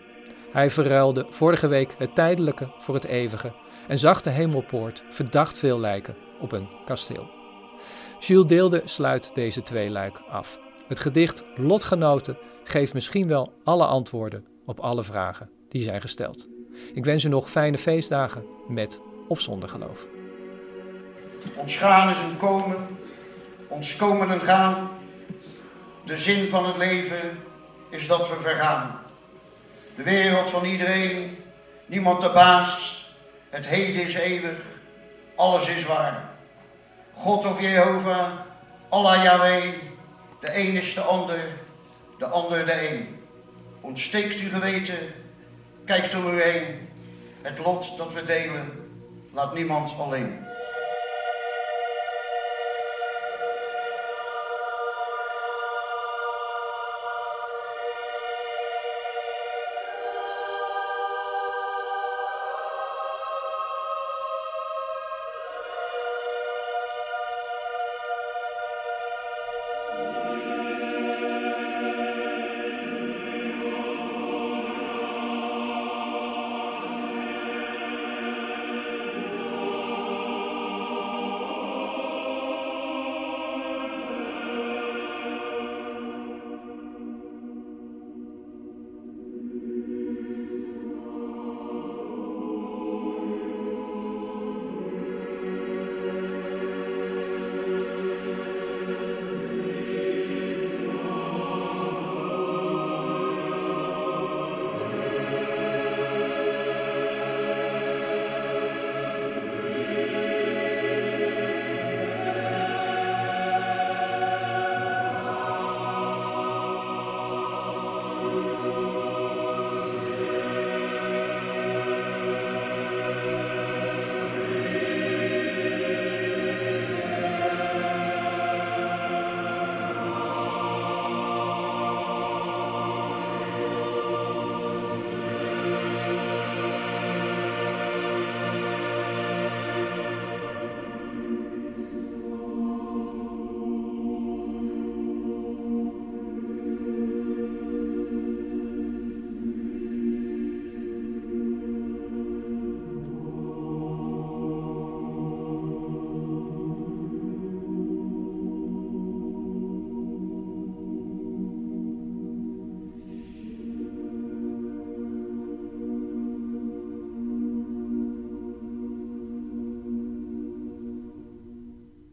[SPEAKER 3] Hij verruilde vorige week het tijdelijke voor het eeuwige en zag de hemelpoort verdacht veel lijken op een kasteel. Jules Deelder sluit deze twee luik af. Het gedicht Lotgenoten geeft misschien wel alle antwoorden op alle vragen die zijn gesteld. Ik wens u nog fijne feestdagen met of zonder geloof.
[SPEAKER 32] Ons gaan is een komen, ons komen en gaan. De zin van het leven is dat we vergaan. De wereld van iedereen, niemand de baas. Het heden is eeuwig, alles is waar. God of Jehovah, Allah Yahweh, de een is de ander, de ander de een. Ontsteekt uw geweten,
[SPEAKER 13] Kijkt om u heen. Het lot dat we delen laat niemand alleen.